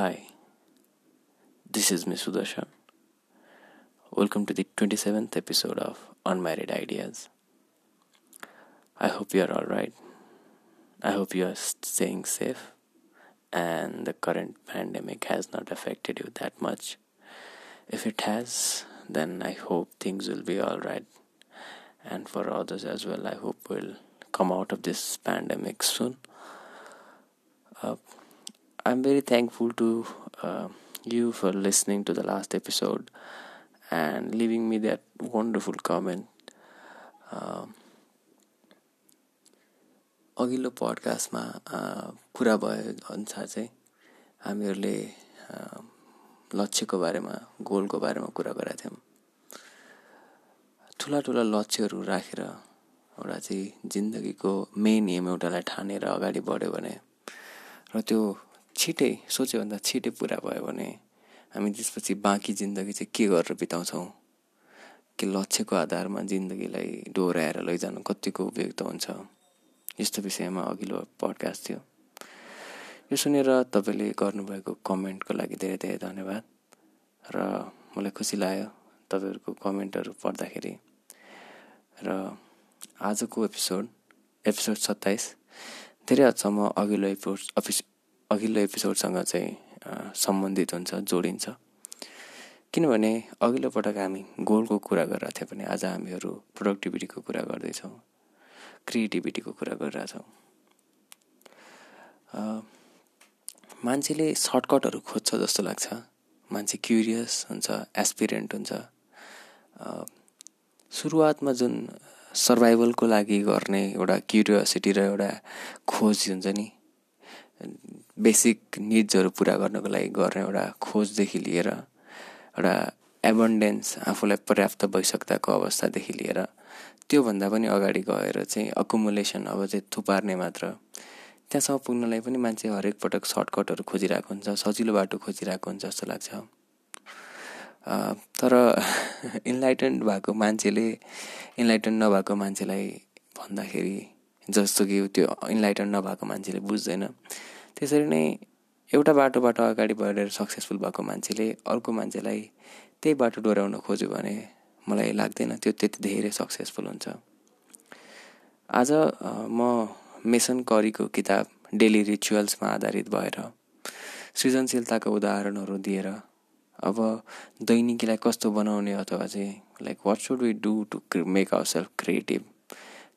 Hi, this is Miss Sudarshan. Welcome to the 27th episode of Unmarried Ideas. I hope you are alright. I hope you are staying safe and the current pandemic has not affected you that much. If it has, then I hope things will be alright. And for others as well, I hope we'll come out of this pandemic soon. Uh, I'm very thankful to uh, you for listening to the last episode and leaving me that wonderful comment. Uh, अघिल्लो पडकास्टमा कुरा भए अनुसार चाहिँ हामीहरूले लक्ष्यको बारेमा गोलको बारेमा कुरा गरेका थियौँ ठुला ठुला लक्ष्यहरू राखेर एउटा चाहिँ जिन्दगीको मेन एम एउटालाई ठानेर अगाडि बढ्यो भने र त्यो छिटै सोच्योभन्दा छिटै पुरा भयो भने हामी त्यसपछि बाँकी जिन्दगी चाहिँ के गरेर बिताउँछौँ? कि लक्ष्यको आधारमा जिन्दगीलाई डोहोऱ्याएर लैजानु कतिको उपयुक्त हुन्छ? यस्तो विषयमा अघिल्लो पडकास्ट थियो। यो सुनेर तपाईँले गर्नुभएको कमेन्टको लागि धेरै धेरै धन्यवाद। र मलाई खुसी लाग्यो तपाईँहरूको कमेन्टहरू पढ्दाखेरि। र आजको एपिसोड एपिसोड सत्ताइस धेरै हदसम्म अघिल्लो एपिसोड अघिल्लो एपिसोडसँग चाहिँ सम्बन्धित हुन्छ जोडिन्छ। किनभने अघिल्लो पटक हामी गोलको कुरा गरिरहेको थियौँ भने आज हामीहरू प्रोडक्टिभिटीको कुरा गर्दैछौँ क्रिएटिभिटीको कुरा गरिरहेछौँ। मान्छेले सर्टकटहरू खोज्छ जस्तो लाग्छ। मान्छे क्युरियस हुन्छ एसपिरेन्ट हुन्छ। सुरुवातमा जुन सर्भाइभलको लागि गर्ने एउटा क्युरियोसिटी र एउटा खोज हुन्छ नि बेसिक निड्सहरू पुरा गर्नको लागि गर्ने एउटा खोजदेखि लिएर एउटा एबन्डेन्स आफूलाई पर्याप्त भइसक्दाको अवस्थादेखि लिएर त्योभन्दा पनि अगाडि गएर चाहिँ अकुमुलेसन अब चाहिँ थुपार्ने मात्र। त्यहाँसम्म पुग्नलाई पनि मान्छे हरेक पटक सर्टकटहरू खोजिरहेको हुन्छ सजिलो बाटो खोजिरहेको हुन्छ जस्तो लाग्छ। तर इन्लाइटेन्ड भएको मान्छेले इन्लाइटेन्ड नभएको मान्छेलाई भन्दाखेरि जस्तो कि त्यो इन्लाइटेन्ड नभएको मान्छेले बुझ्दैन। त्यसरी नै एउटा बाटोबाट अगाडि बढेर सक्सेसफुल भएको मान्छेले अर्को मान्छेलाई त्यही बाटो डोर्याउन खोज्यो भने मलाई लाग्दैन त्यो त्यति धेरै सक्सेसफुल हुन्छ। आज म मेसन करीको किताब डेली रिचुअल्समा आधारित भएर सृजनशीलताको उदाहरणहरू दिएर अब दैनिकीलाई कस्तो बनाउने अथवा चाहिँ like what should we do to make our self creative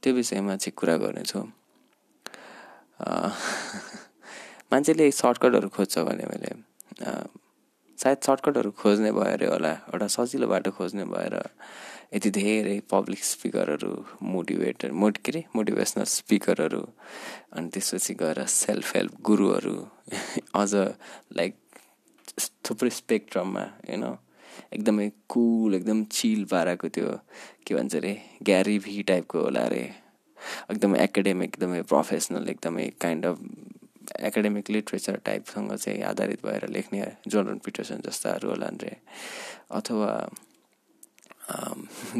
त्यो विषयमा चाहिँ कुरा गर्नेछु। मान्छेले सर्टकटहरू खोज्छ भने मैले सायद सर्टकटहरू खोज्ने भएर होला एउटा सजिलो बाटो खोज्ने भएर यति धेरै पब्लिक स्पिकरहरू मोटिभेटर मोट के अरे मोटिभेसनल स्पिकरहरू अनि त्यसपछि गएर सेल्फ हेल्प गुरुहरू अझ लाइक थुप्रै स्पेक्ट्रममा होइन एकदमै कुल एकदम चिल पाराको त्यो के भन्छ अरे ग्यारी भी टाइपको होला अरे एकदमै एकाडेमिक एकदमै प्रोफेसनल एकदमै काइन्ड अफ एकाडेमिक लिट्रेचर टाइपसँग चाहिँ आधारित भएर लेख्ने जोर्डन पिटरसन जस्ताहरू होलान् रे अथवा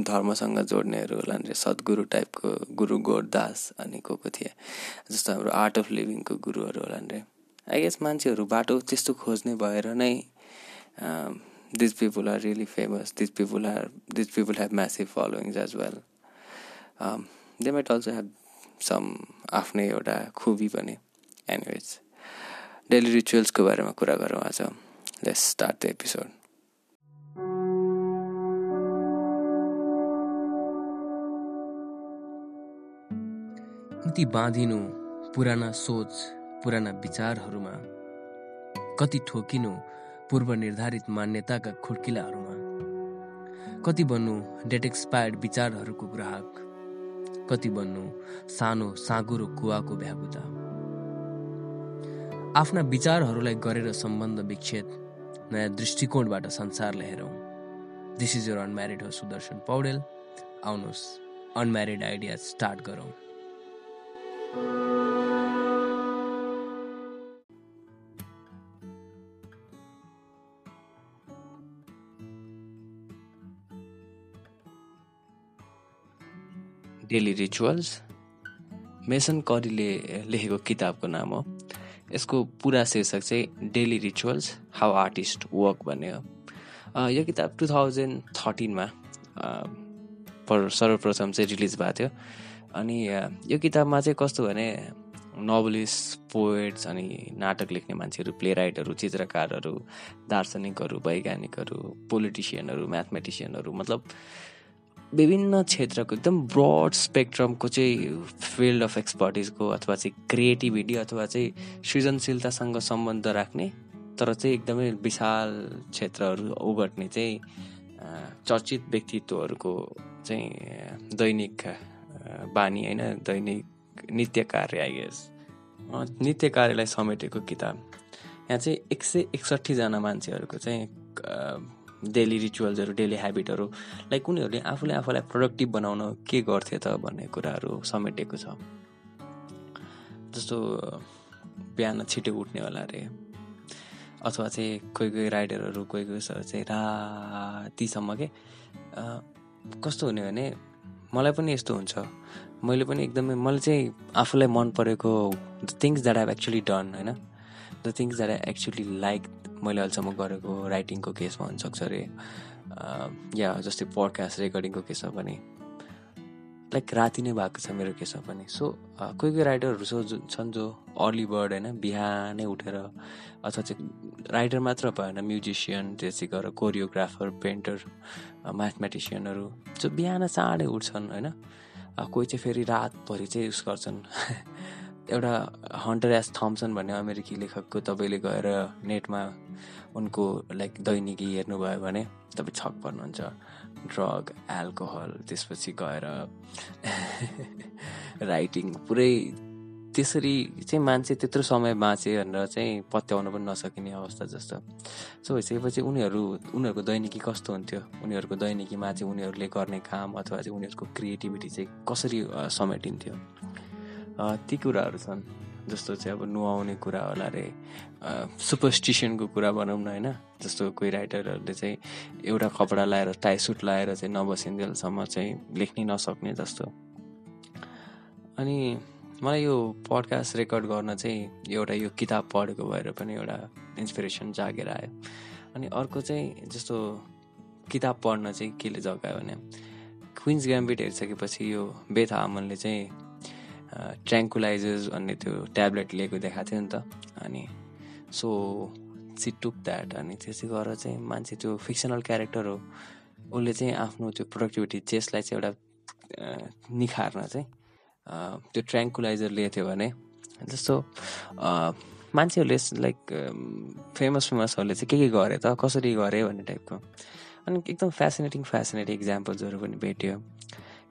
धर्मसँग जोड्नेहरू होलान् रे सद्गुरु टाइपको गुरु गोरदास अनि को को थिए जस्तो हाम्रो आर्ट अफ लिभिङको गुरुहरू होलान् रे आई गेस मान्छेहरू बाटो त्यस्तो खोज्ने भएर नै these people are really famous these people are these people have massive followings as well they might also have some आफ्नै एउटा खुबी पनि। एनिवेज डेली रिचुअल्सको बारेमा कुरा गरौँ आज लेट्स स्टार्ट द एपिसोड कति बाँधिनु पुराना सोच पुराना विचारहरूमा कति ठोकिनु पूर्व निर्धारित मान्यताका खुड्किलाहरूमा कति बन्नु डेट एक्सपायर्ड विचारहरूको ग्राहक कति बन्नु सानो साँगुरो कुवाको भ्यागुता आफ्ना विचारहरूलाई गरेर सम्बन्ध विच्छेद नयाँ दृष्टिकोणबाट संसारलाई हेरौँ दिस इज यर अनम्यारिड हो सुदर्शन पौडेल आउनुहोस् अनम्यारिड आइडिया स्टार्ट गरौँ। डेली रिचुअल्स मेसन करीले लेखेको किताबको नाम हो। यसको पुरा शीर्षक चाहिँ daily rituals how artist work भन्ने हो। यो किताब टु थाउजन्ड थर्टिनमा पर सर्वप्रथम चाहिँ रिलिज भएको थियो। अनि यो किताबमा चाहिँ कस्तो भने नोभलिस्ट पोएट्स अनि नाटक लेख्ने मान्छेहरू प्ले राइटहरू चित्रकारहरू दार्शनिकहरू वैज्ञानिकहरू पोलिटिसियनहरू म्याथमेटिसियनहरू मतलब विभिन्न क्षेत्रको एकदम ब्रड स्पेक्ट्रमको चाहिँ फिल्ड अफ एक्सपर्टिजको अथवा चाहिँ क्रिएटिभिटी अथवा चाहिँ सृजनशीलतासँग सम्बन्ध राख्ने तर चाहिँ एकदमै विशाल क्षेत्रहरू ओगट्ने चाहिँ चर्चित व्यक्तित्वहरूको चाहिँ दैनिक बानी होइन दैनिक नित्य कार्य आइगेस नित्य कार्यलाई समेटेको किताब। यहाँ चाहिँ एक सय एकसट्ठीजना मान्छेहरूको चाहिँ डेली रिचुअल्सहरू डेली हेबिटहरू लाइक उनीहरूले आफूले आफूलाई प्रोडक्टिभ बनाउन के गर्थे त भन्ने कुराहरू समेटेको छ। जस्तो बिहान छिटो उठ्ने होला अरे अथवा चाहिँ कोही कोही राइडरहरू कोही कोही चाहिँ रातिसम्म के कस्तो हुने भने मलाई पनि यस्तो हुन्छ। मैले पनि एकदमै मैले चाहिँ आफूलाई मन परेको the things that I've actually done होइन? The things that I actually like मैले अहिलेसम्म गरेको राइटिङको केसमा हुनसक्छ अरे। या जस्तै पडकास्ट रेकर्डिङको केसमा पनि लाइक राति नै भएको छ मेरो केसमा पनि सो कोही कोही राइटरहरू सो छन् जो अर्ली बर्ड होइन बिहानै उठेर अथवा चाहिँ राइटर मात्र भएन म्युजिसियन त्यसै गरेर कोरियोग्राफर पेन्टर म्याथमेटिसियनहरू जो बिहान चाँडै उठ्छन् होइन कोही चाहिँ फेरि रातभरि चाहिँ युज गर्छन्। एउटा हन्टर एस थम्सन भन्ने अमेरिकी लेखकको तपाईँले गएर नेटमा उनको लाइक दैनिकी हेर्नुभयो भने तपाईँ छक पर्नुहुन्छ। ड्रग एल्कोहल त्यसपछि गएर राइटिङ पुरै त्यसरी चाहिँ मान्छे त्यत्रो समय बाँचे भनेर चाहिँ पत्याउन पनि नसकिने अवस्था जस्तो। सो भइसकेपछि उनीहरू उनीहरूको दैनिकी कस्तो हुन्थ्यो? उनीहरूको दैनिकीमा चाहिँ उनीहरूले गर्ने काम अथवा चाहिँ उनीहरूको क्रिएटिभिटी चाहिँ कसरी समेटिन्थ्यो? ती कुराहरू छन् जस्तो चाहिँ अब नुहाउने कुरा होला अरे सुपरस्टिसनको कुरा भनौँ न होइन? जस्तो कोही राइटरहरूले चाहिँ एउटा कपडा लाएर टाई सुट लाएर चाहिँ नबसिन्जेलसम्म चाहिँ लेख्नै नसक्ने जस्तो। अनि मलाई यो पडकास्ट रेकर्ड गर्न चाहिँ एउटा यो किताब पढेको भएर पनि एउटा इन्सपिरेसन जागेर आयो। अनि अर्को चाहिँ जस्तो किताब पढ्न चाहिँ केले जगायो भने क्विन्स ग्याम्बिट हेरिसकेपछि यो बेथा आमनले चाहिँ ट्र्याङ्कुलाइजर्स भन्ने त्यो ट्याब्लेट लिएको देखाएको थियो नि त। अनि सो सी टुक द्याट अनि त्यसै गरेर चाहिँ मान्छे त्यो फिक्सनल क्यारेक्टर हो उसले चाहिँ आफ्नो त्यो प्रोडक्टिभिटी चेस्टलाई चाहिँ एउटा निखार्न चाहिँ त्यो ट्र्याङ्कुलाइजर लिएको थियो भने। जस्तो मान्छेहरूले लाइक फेमस फेमसहरूले चाहिँ के के गरे त कसरी गरे भन्ने टाइपको अनि एकदम फेसिनेटिङ फेसिनेटिङ इक्जाम्पल्सहरू पनि भेट्यो।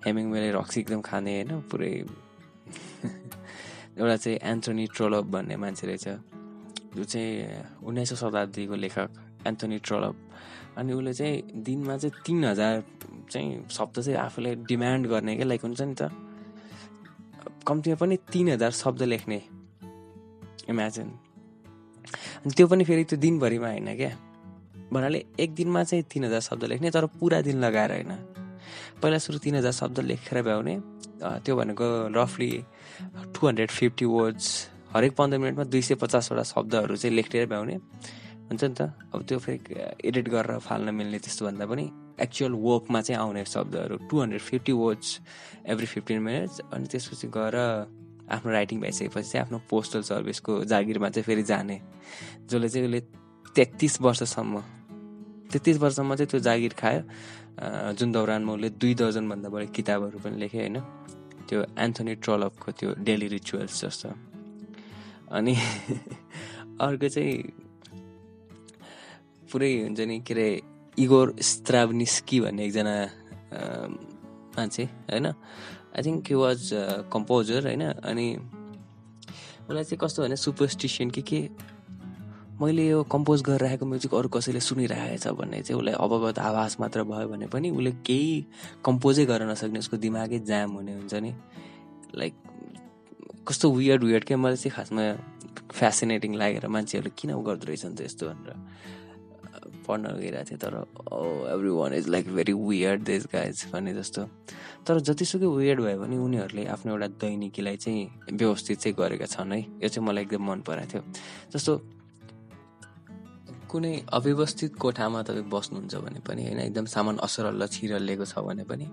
हेमिङ मेले रक्सी एकदम खाने होइन पुरै एउटा चाहिँ एन्थोनी ट्रोलप भन्ने मान्छे रहेछ जो चाहिँ उन्नाइसौँ शताब्दीको लेखक एन्थोनी ट्रोलप अनि उसले चाहिँ दिनमा चाहिँ तिन हजार चाहिँ शब्द चाहिँ आफूले डिमान्ड गर्ने क्या लाइक हुन्छ नि त। कम्तीमा पनि तिन हजार शब्द लेख्ने। इमेजिन अनि त्यो पनि फेरि त्यो दिनभरिमा होइन क्या। भन्नाले एक दिनमा चाहिँ तिन हजार शब्द लेख्ने तर पुरा दिन लगाएर होइन। पहिला सुरु तिन हजार शब्द लेखेर भ्याउने। त्यो भनेको रफली टु हन्ड्रेड फिफ्टी वर्ड्स हरेक पन्ध्र मिनटमा दुई सय पचासवटा शब्दहरू चाहिँ लेखेर भ्याउने। हुन्छ नि त? अब त्यो फेरि एडिट गरेर फाल्न मिल्ने त्यस्तो भन्दा पनि एक्चुअल वर्कमा चाहिँ आउने शब्दहरू। Two hundred fifty words every fifteen minutes अनि त्यसपछि गएर आफ्नो राइटिङ भइसकेपछि चाहिँ आफ्नो पोस्टल सर्भिसको जागिरमा चाहिँ फेरि जाने। जसले चाहिँ उसले तेत्तिस वर्षसम्म तेत्तिस वर्षसम्म चाहिँ त्यो जागिर खायो। जुन दौरानमा उसले दुई दर्जनभन्दा बढी किताबहरू पनि लेखे होइन? त्यो एन्थोनी ट्रलपको त्यो डेली रिचुअल्स जस्तो। अनि अर्को चाहिँ पुरै हुन्छ नि के अरे इगोर स्त्राभनिस्की भन्ने एकजना मान्छे होइन? I think he was composer होइन? अनि उसलाई चाहिँ कस्तो भने सुपरस्टिसियन कि के मैले यो कम्पोज गरेर राखेको म्युजिक अरू कसैले सुनिरहेको छ भन्ने चाहिँ उसलाई अवगत आवाज मात्र भयो भने पनि उसले केही कम्पोजै गर्न नसक्ने उसको दिमागै जाम हुने हुन्छ नि। लाइक कस्तो वियर्ड वियर्ड क्या मलाई चाहिँ खासमा फेसिनेटिङ लागेर मान्छेहरूले किन गर्दो रहेछ नि त यस्तो भनेर पढ्न गइरहेको थिएँ। तर everyone is like very weird this guys भने जस्तो। तर जतिसुकै वियर्ड भयो भने उनीहरूले आफ्नो एउटा दैनिकीलाई चाहिँ व्यवस्थित चाहिँ गरेका छन् है। यो चाहिँ मलाई एकदम मन परेको थियो। जस्तो कुनै अव्यवस्थित कोठामा तपाईँ बस्नुहुन्छ भने पनि होइन एकदम सामान असरल्ल छिरलिएको छ भने पनि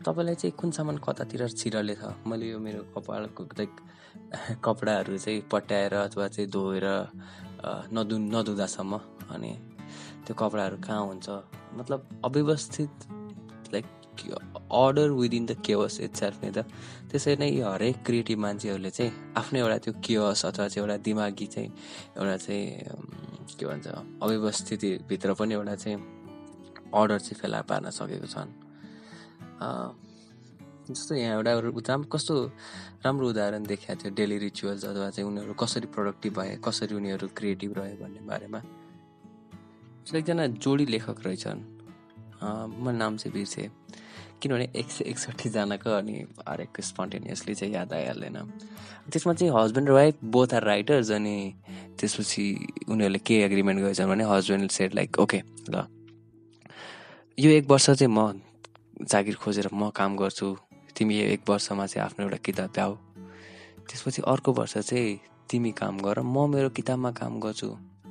तपाईँलाई चाहिँ कुन सामान कतातिर छिरले छ? मैले यो मेरो कपालको लाइक कपडाहरू चाहिँ पट्याएर अथवा चाहिँ धोएर नधु नधुँदासम्म अनि त्यो कपडाहरू कहाँ हुन्छ? मतलब अव्यवस्थित like order within the caves itself नि त। त्यसरी नै हरेक क्रिएटिभ मान्छेहरूले चाहिँ आफ्नो एउटा त्यो केवस अथवा चाहिँ एउटा दिमागी चाहिँ एउटा चाहिँ के भन्छ अव्यवस्थितिभित्र पनि एउटा चाहिँ अर्डर चाहिँ फेला पार्न सकेको छन्। जस्तो यहाँ एउटा राम्रो कस्तो राम्रो उदाहरण देखाएको थियो डेली रिचुअल्स अथवा चाहिँ उनीहरू कसरी प्रोडक्टिभ भए कसरी उनीहरू क्रिएटिभ रह्यो भन्ने बारेमा। एकजना जोडी लेखक रहेछन्। म नाम चाहिँ बिर्सेँ किनभने एक सय एकसट्ठीजनाको अनि हरेक स्पन्टेनियसली चाहिँ याद आइहाल्दैन। त्यसमा चाहिँ हस्बेन्ड र वाइफ बोथ आर राइटर्स अनि त्यसपछि उनीहरूले के एग्रिमेन्ट गरेछन् भने हस्बेन्ड सेट लाइक ओके ल. यो एक वर्ष चाहिँ म जागिर खोजेर म काम गर्छु। तिमी एक वर्षमा चाहिँ आफ्नो एउटा किताब भ्याऊ त्यसपछि अर्को वर्ष चाहिँ तिमी काम गर म मेरो किताबमा काम गर्छु।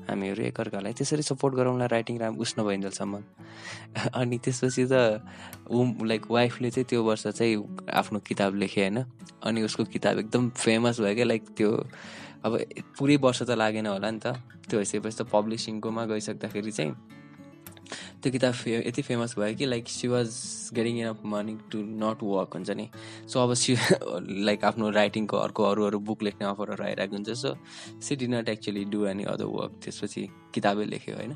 हामीहरू एकअर्कालाई त्यसरी सपोर्ट गरौँला राइटिङ राम उस नभइन्जेलसम्म अनि त्यसपछि त ऊ लाइक वाइफले चाहिँ त्यो वर्ष चाहिँ आफ्नो किताब लेखे होइन? अनि उसको किताब एकदम फेमस भयो क्या लाइक त्यो अब पुरै वर्ष त लागेन होला नि त। त्यो भइसकेपछि त पब्लिसिङकोमा गइसक्दाखेरि चाहिँ त्यो किताब फे यति फेमस भयो कि like she was getting enough money to not work हुन्छ नि। सो अब सी लाइक आफ्नो राइटिङको अर्को अरू अरू बुक लेख्ने अफरहरू आइरहेको हुन्छ। So she did not actually do any other work त्यसपछि किताबै लेख्यो होइन।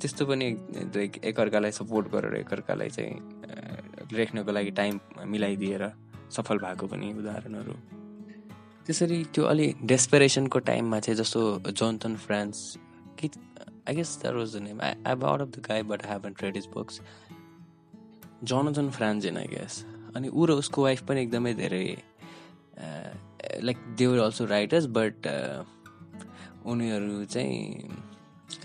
त्यस्तो पनि लाइक एकअर्कालाई सपोर्ट गरेर एकअर्कालाई चाहिँ लेख्नको लागि टाइम मिलाइदिएर सफल भएको पनि उदाहरणहरू। त्यसरी त्यो अलि डेस्पेरेसनको टाइममा चाहिँ जस्तो जोन्थन फ्रान्स कि guess that was the name. I, I've heard of the guy, but I haven't read his books. Jonathan Franzen I guess अनि ऊ र उसको वाइफ पनि एकदमै धेरै like they're also writers but उनीहरू चाहिँ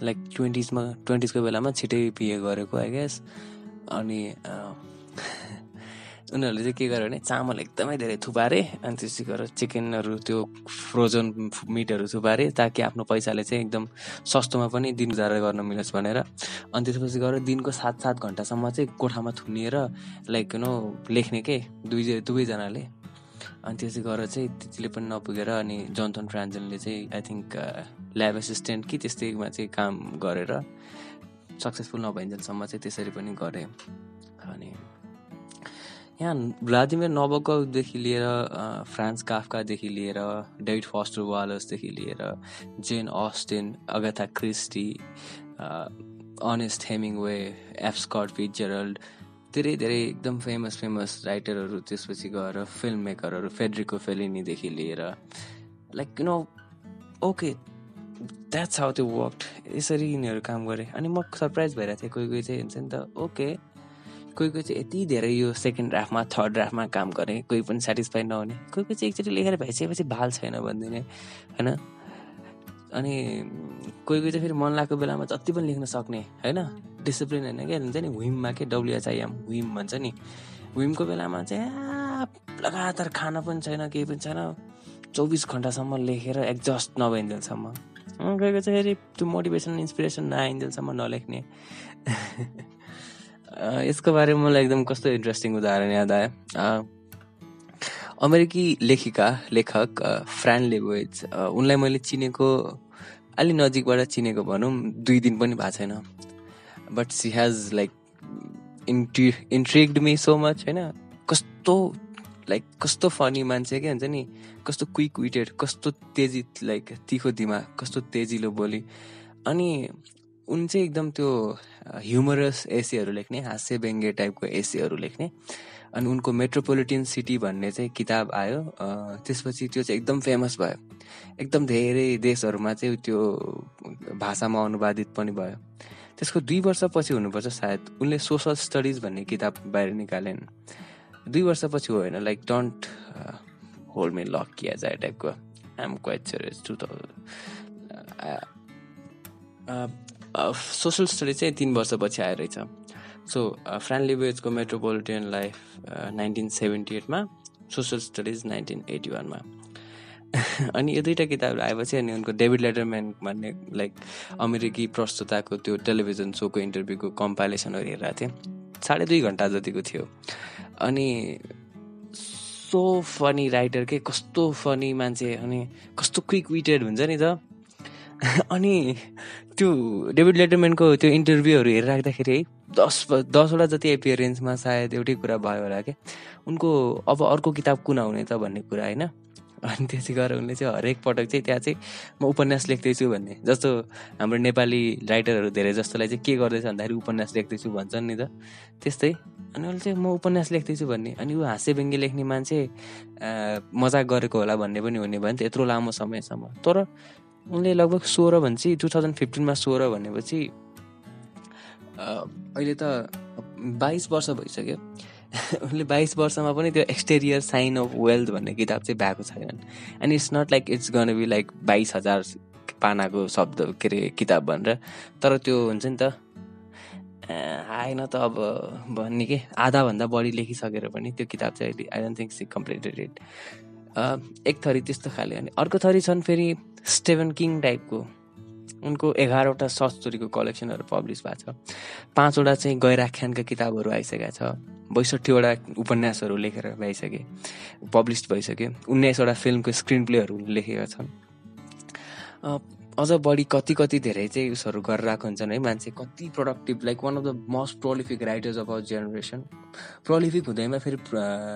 लाइक ट्वेन्टिजमा ट्वेन्टिजको बेलामा छिटै पिए गरेको आई गेस अनि उनीहरूले चाहिँ के गर्यो भने चामल एकदमै धेरै थुपारे अनि त्यसै गरेर चिकनहरू त्यो फ्रोजन मिटहरू थुपारे ताकि आफ्नो पैसाले चाहिँ एकदम सस्तोमा पनि दिन गुजारा गर्न मिलोस् भनेर। अनि त्यसपछि गएर दिनको सात सात घन्टासम्म चाहिँ कोठामा थुनिएर लाइक नो लेख्ने के? दुई दुवैजनाले। अनि त्यसै गरेर चाहिँ त्यतिले पनि नपुगेर अनि जोन्थन फ्रान्जनले चाहिँ आई थिङ्क ल्याब एसिस्टेन्ट कि त्यस्तैमा चाहिँ काम गरेर सक्सेसफुल नभइन्जेलसम्म चाहिँ त्यसरी पनि गरेँ। अनि यहाँ भ्लादिमिर नबकदेखि लिएर फ्रान्स काफकादेखि लिएर डेभिड फस्टर वालर्सदेखि लिएर Jane Austen Agatha Christie Ernest Hemingway F Scott Fitzgerald धेरै धेरै एकदम फेमस फेमस राइटरहरू त्यसपछि गएर फिल्म मेकरहरू फेड्रिको फेलिनीदेखि लिएर like you know okay that's how त्यो वर्क यसरी यिनीहरू काम गरेँ। अनि म सरप्राइज भइरहेको थिएँ कोही कोही चाहिँ हुन्छ नि त ओके कोही कोही चाहिँ यति धेरै यो सेकेन्ड ड्राफ्टमा थर्ड ड्राफ्टमा काम गर्ने कोही पनि सेटिस्फाई नहुने कोही कोही चाहिँ एकचोटि लेखेर भइसकेपछि भाल छैन भनिदिने होइन? अनि कोही कोही चाहिँ फेरि मन लागेको बेलामा जति पनि लेख्न सक्ने होइन? डिसिप्लिन होइन क्या हुन्छ नि? विममा के? डब्लुएचआइएम विम भन्छ नि? विमको बेलामा चाहिँ लगातार खाना पनि छैन केही पनि छैन। चौबिस घन्टासम्म लेखेर एक्जस्ट नभइन्जेलसम्म। कोही चाहिँ फेरि त्यो मोटिभेसन इन्सपिरेसन नआइन्जेलसम्म नलेख्ने। यसको बारेमा मलाई एकदम कस्तो इन्ट्रेस्टिङ उदाहरण याद आयो। अमेरिकी लेखिका लेखक फ्रान लेबोइज उनलाई मैले चिनेको अलि नजिकबाट चिनेको भनौँ दुई दिन पनि भएको छैन। बट सी हेज लाइक इन्ट्रि इन्ट्रिग्ड मी सो मच होइन? कस्तो लाइक कस्तो फनी मान्छे क्या हुन्छ नि? कस्तो क्विक विटेड कस्तो तेजी लाइक तिखो दिमाग कस्तो तेजिलो बोली। अनि उन चाहिँ एकदम त्यो ह्युमरस एसेहरू लेख्ने हास्य व्यङ्ग्य टाइपको एसेहरू लेख्ने। अनि उनको मेट्रोपोलिटियन सिटी भन्ने चाहिँ किताब आयो। त्यसपछि त्यो चाहिँ एकदम फेमस भयो। एकदम धेरै देशहरूमा चाहिँ त्यो भाषामा अनुवादित पनि भयो। त्यसको दुई वर्षपछि हुनुपर्छ सायद। उनले सोसल स्टडिज भन्ने किताब बाहिर निकालेन्। दुई वर्षपछि होइन like don't hold me lock किया जाए टाइपको I'm quite to social study चाहिँ तिन वर्षपछि आइरहेछ। सो फ्रान्ड लिबेजको मेट्रोपोलिटियन लाइफ नाइन्टिन सेभेन्टी एटमा सोसल स्टडिज नाइन्टिन एटी वानमा अनि यो दुइटा किताबहरू आएपछि अनि उनको डेभिड लेटरम्यान भन्ने लाइक अमेरिकी प्रस्तुताको त्यो टेलिभिजन सोको इन्टरभ्यूको कम्पाइलेसनहरू हेरेको थिएँ। साढे दुई घन्टा जतिको थियो। अनि सो फनी राइटर के कस्तो फनी मान्छे अनि कस्तो क्विक विटेड हुन्छ नि त। अनि त्यो डेभिड लेटरम्यानको त्यो इन्टरभ्यूहरू हेरिराख्दाखेरि है दस दसवटा जति एपियरेन्समा सायद एउटै कुरा भयो होला क्या उनको अब अर्को किताब कुन आउने त भन्ने कुरा होइन? अनि त्यसै गरेर उनले चाहिँ हरेक पटक चाहिँ त्यहाँ चाहिँ म उपन्यास लेख्दैछु भन्ने। जस्तो हाम्रो नेपाली राइटरहरू धेरै जस्तोलाई चाहिँ के गर्दैछ भन्दाखेरि उपन्यास लेख्दैछु भन्छन् नि त। त्यस्तै। अनि उसले चाहिँ म उपन्यास लेख्दैछु भन्ने। अनि ऊ हाँसे व्यङ्ग्य लेख्ने मान्छे मजाक गरेको होला भन्ने पनि हुने भयो नि त। यत्रो लामो समयसम्म। तर उनले लगभग सोह्र भन्छ टु थाउजन्ड फिफ्टिनमा सोह्र भनेपछि अहिले त बाइस वर्ष भइसक्यो। उनले बाइस वर्षमा पनि त्यो एक्सटेरियर साइन अफ वेल्थ भन्ने किताब चाहिँ भएको छैन and it's not like it's gonna be like बाइस हजार पानाको शब्द के अरे किताब भनेर। तर त्यो हुन्छ नि त आएन त अब भन्ने के? आधाभन्दा बढी लेखिसकेर पनि त्यो किताब चाहिँ I don't think she completed it एक थरी त्यस्तो खाले अनि अर्को थरी छन् फेरि स्टेभन किङ टाइपको। उनको एघारवटा सर्ट स्टोरीको कलेक्सनहरू पब्लिस भएको छ। पाँचवटा चाहिँ गैराख्यानका किताबहरू आइसकेका छ। बैसठीवटा उपन्यासहरू लेखेर भइसके पब्लिस भइसक्यो उन्नाइसवटा फिल्मको स्क्रिन प्लेहरू लेखेका छन्। अझ बढी कति कति धेरै चाहिँ उसहरू गरेर आएको हुन्छन्। है मान्छे कति productive like one of the most prolific writers of our generation prolific हुँदैमा फेरि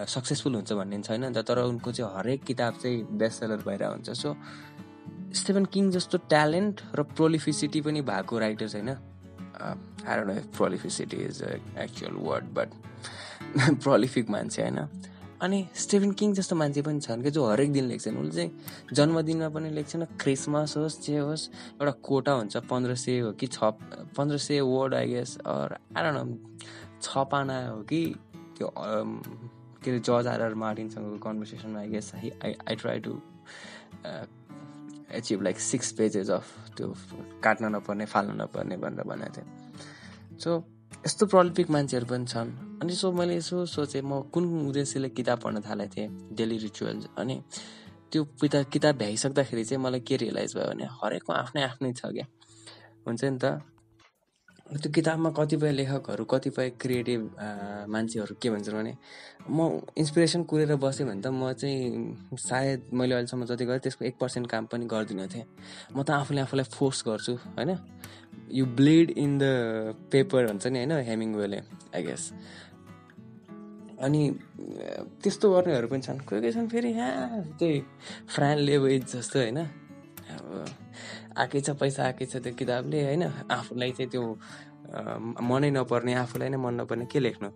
सक्सेसफुल हुन्छ भन्ने छैन नि त तर उनको चाहिँ हरेक किताब चाहिँ बेस्ट सेलर भइरहेको हुन्छ। सो स्टेफन किङ जस्तो ट्यालेन्ट र प्रोलिफिसिटी पनि भएको राइटर छैन आएर no prolificity is actual word but prolific मान्छे होइन? अनि स्टेफन किङ जस्तो मान्छे पनि छन् कि जो हरेक दिन लेख्छन्। उसले चाहिँ जन्मदिनमा पनि लेख्छन् क्रिसमस होस् जे होस् एउटा कोटा हुन्छ पन्ध्र सय हो कि छ पन्ध्र सय वर्ड आई गेस न छ पाना हो कि त्यो के अरे जज आर मार्टिनसँगको कन्भर्सेसनमा I guess I I try to achieve like six pages of त्यो काट्न नपर्ने फाल्न नपर्ने भनेर भनेको थिएँ। सो यस्तो प्रलिपिक मान्छेहरू पनि छन्। अनि सो मैले यसो सोचेँ म कुन उद्देश्यले किताब पढ्न थालेको थिएँ? Daily rituals. अनि त्यो किताब किताब भ्याइसक्दाखेरि चाहिँ मलाई के रियलाइज भयो भने हरेकको आफ्नै आफ्नै छ क्या। हुन्छ नि त? त्यो किताबमा कतिपय लेखकहरू कतिपय क्रिएटिभ मान्छेहरू के भन्छन् भने म इन्सपिरेसन कुरेर बसेँ भने त म चाहिँ सायद मैले अहिलेसम्म जति गरेँ त्यसको एक पर्सेन्ट काम पनि गर्दिनँ थिएँ। म त आफूले आफूलाई फोर्स गर्छु होइन? You bleed in the paper हुन्छ नि होइन? हेमिङ वेले आई गेस अनि त्यस्तो गर्नेहरू पनि छन्। कोही कोही छन् फेरि यहाँ त्यही फ्रान लेवेज जस्तो होइन? अब आएकै छ पैसा आएकै छ त्यो किताबले होइन? आफूलाई चाहिँ त्यो मनै नपर्ने आफूलाई नै मन नपर्ने के लेख्नु?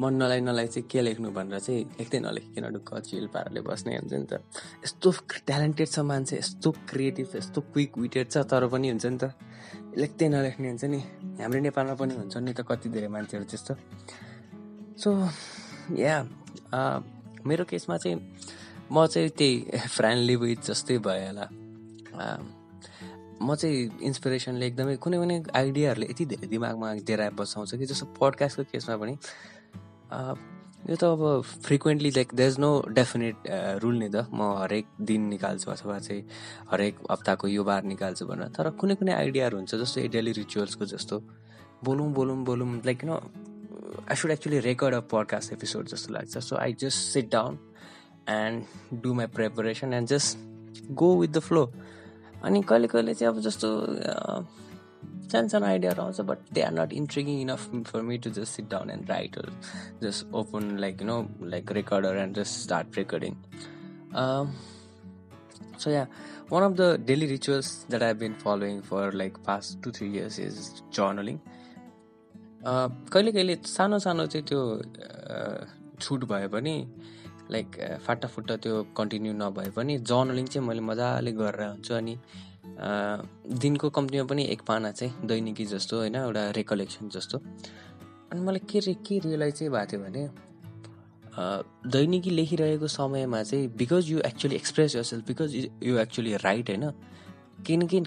मन नलाई नलाई चाहिँ के लेख्नु भनेर चाहिँ लेख्दै नलेखिकन ढुक्क चिल पाराले बस्ने हुन्छ नि त। यस्तो ट्यालेन्टेड छ मान्छे यस्तो क्रिएटिभ यस्तो क्विक विटेड छ तर पनि हुन्छ नि त। लेख्दै नलेख्ने हुन्छ नि। हाम्रो नेपालमा पनि हुन्छ नि त कति धेरै मान्छेहरू त्यस्तो। सो या मेरो केसमा चाहिँ म चाहिँ त्यही फ्रेन्डली विथ जस्तै भयो होला। म चाहिँ इन्सपिरेसनले एकदमै कुनै कुनै आइडियाहरूले यति धेरै दिमागमा डेराए बसाउँछ कि जस्तो पडकास्टको केसमा पनि यो त अब frequently like the is no definite rule नि त। म हरेक दिन निकाल्छु अथवा चाहिँ हरेक हप्ताको यो बार निकाल्छु भनेर। तर कुनै कुनै आइडियाहरू हुन्छ जस्तो डेली रिचुअल्सको जस्तो। बोलौँ बोलौँ बोलौँ like no I should actually record a podcast episode जस्तो लाग्छ। So I just sit down and do my preparation and just go with the flow अनि कहिले कहिले चाहिँ अब जस्तो सानो सानो आइडियाहरू आउँछ but they are not intriguing enough for me to just sit down and write just open like you know like recorder and just start recording so yeah one of the daily rituals that I been following for like past two three years is journaling कहिले कहिले सानो सानो चाहिँ त्यो छुट भए पनि like फाटाफुट्टा त्यो कन्टिन्यू नभए पनि जर्नलिङ चाहिँ मैले मजाले गरेर हुन्छु अनि दिनको कम्तीमा पनि एक पाना चाहिँ दैनिकी जस्तो होइन एउटा रेकलेक्सन जस्तो। अनि मलाई के रे के रियलाइज चाहिँ भएको थियो भने दैनिकी लेखिरहेको समयमा चाहिँ because you actually express yourself because you actually write होइन किनकि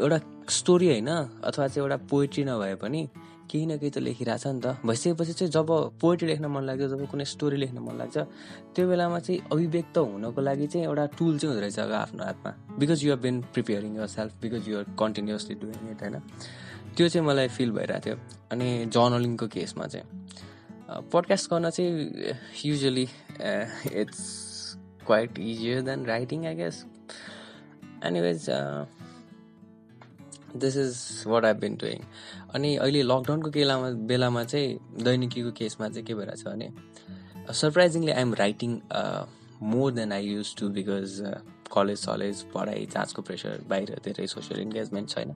एउटा स्टोरी होइन अथवा चाहिँ एउटा पोइट्री नभए पनि केही न केही त लेखिरहेछ नि त। भइसकेपछि चाहिँ जब पोइट्री लेख्न मन लाग्छ जब कुनै स्टोरी लेख्न मन लाग्छ त्यो बेलामा चाहिँ अभिव्यक्त हुनको लागि चाहिँ एउटा टुल चाहिँ हुँदो रहेछ आफ्नो हातमा। Because you have been preparing yourself because you're continuously doing it होइन? त्यो चाहिँ मलाई फिल भइरहेको थियो। अनि जर्नलिङको केसमा चाहिँ। पडकास्ट गर्न चाहिँ usually it's quite easier than writing I guess anyways this is what I been doing अनि अहिले लकडाउनको बेलामा बेलामा चाहिँ दैनिकीको केसमा चाहिँ के भइरहेछ भने surprisingly I am writing more than I used to because college सलेज पढाइ जाँचको प्रेसर बाहिर धेरै सोसियल इन्गेजमेन्ट छैन।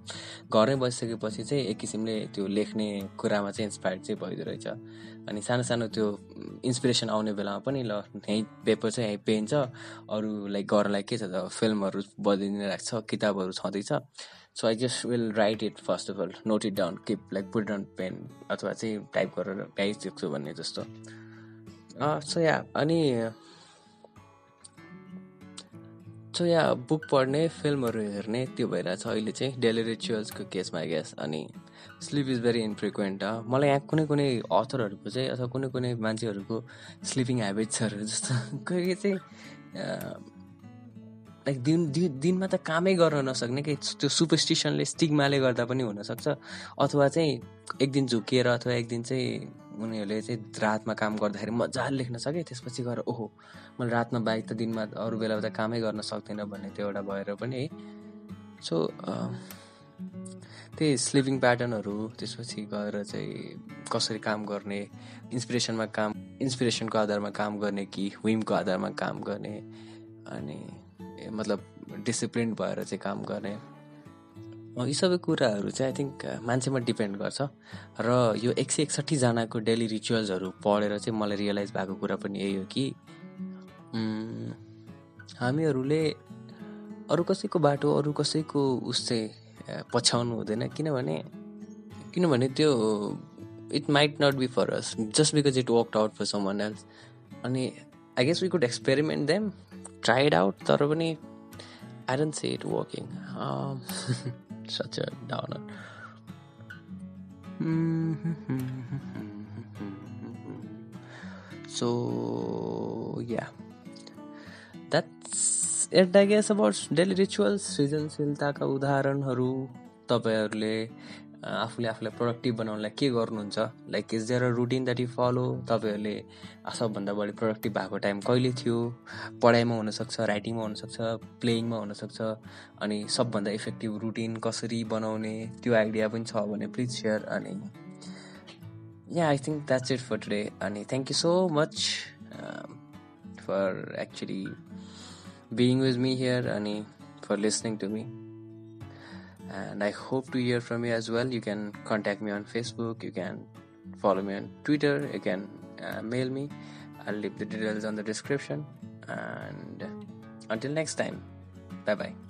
घरै बसिसकेपछि चाहिँ एक किसिमले त्यो लेख्ने कुरामा चाहिँ इन्सपायर्ड चाहिँ भइदो रहेछ। अनि सानो सानो त्यो इन्सपिरेसन आउने बेलामा पनि ल यहीँ पेपर चाहिँ यहीँ पेन छ। अरू लाइक घरलाई के छ त फिल्महरू बदिदिने छ किताबहरू छँदैछ। So I just will write it first of all note it down keep like put down pen अथवा चाहिँ टाइप गरेर गाइसक्छु भन्ने जस्तो। सो या अनि सो या बुक पढ्ने फिल्महरू हेर्ने त्यो भइरहेछ अहिले चाहिँ डेली रिचुअल्सको केसमा ग्यास अनि स्लिप इज भेरी इन्फ्रिक्वेन्ट मलाई यहाँ कुनै कुनै अथरहरूको चाहिँ अथवा कुनै कुनै मान्छेहरूको स्लिपिङ हेबिट्सहरू जस्तो। कोही चाहिँ लाइक दिन दिनमा त कामै गर्न नसक्ने कि त्यो सुपरस्टिसनले स्टिगमाले गर्दा पनि हुनसक्छ। अथवा चाहिँ एक दिन झुकिएर अथवा एक दिन चाहिँ उनीहरूले चाहिँ रातमा काम गर्दाखेरि मजाले लेख्न सके त्यसपछि गएर ओहो मैले रातमा बाहेक त दिनमा अरू बेला त कामै गर्न सक्दैन भन्ने त्यो एउटा भएर पनि है। सो त्यही स्लिपिङ प्याटर्नहरू त्यसपछि गएर चाहिँ कसरी काम गर्ने इन्सपिरेसनमा काम इन्सपिरेसनको आधारमा काम गर्ने कि विमको आधारमा काम गर्ने अनि मतलब डिसिप्लिन भएर चाहिँ काम गर्ने। यी सबै कुराहरू चाहिँ आई थिङ्क मान्छेमा डिपेन्ड गर्छ। र यो एक सय एकसट्ठीजनाको डेली रिचुअल्सहरू पढेर चाहिँ मलाई रियलाइज भएको कुरा पनि यही हो कि हामीहरूले अरू कसैको बाटो अरू कसैको उस चाहिँ पछ्याउनु हुँदैन। किनभने किनभने त्यो it might not be for us just because it work out for some else अनि I guess we could experiment them tried out तर पनि I don't see it working such a downer. so yeah that's it I guess about daily rituals सृजनशीलताका उदाहरणहरू तपाईँहरूले आफूले आफूलाई productive बनाउनलाई के गर्नुहुन्छ? Like is there a routine that you follow तपाईँहरूले सबभन्दा बढी प्रोडक्टिभ भएको टाइम कहिले थियो? पढाइमा हुनसक्छ राइटिङमा हुनसक्छ प्लेइङमा हुनसक्छ अनि सबभन्दा इफेक्टिभ रुटिन कसरी बनाउने? त्यो आइडिया पनि छ भने प्लिज सेयर अनि yeah I think that's it for today अनि thank you so much for actually being with me here अनि for listening to me and I hope to hear from you as well. You can contact me on Facebook, you can follow me on Twitter, you can uh, mail me. I'll leave the details on the description. And until next time, bye bye.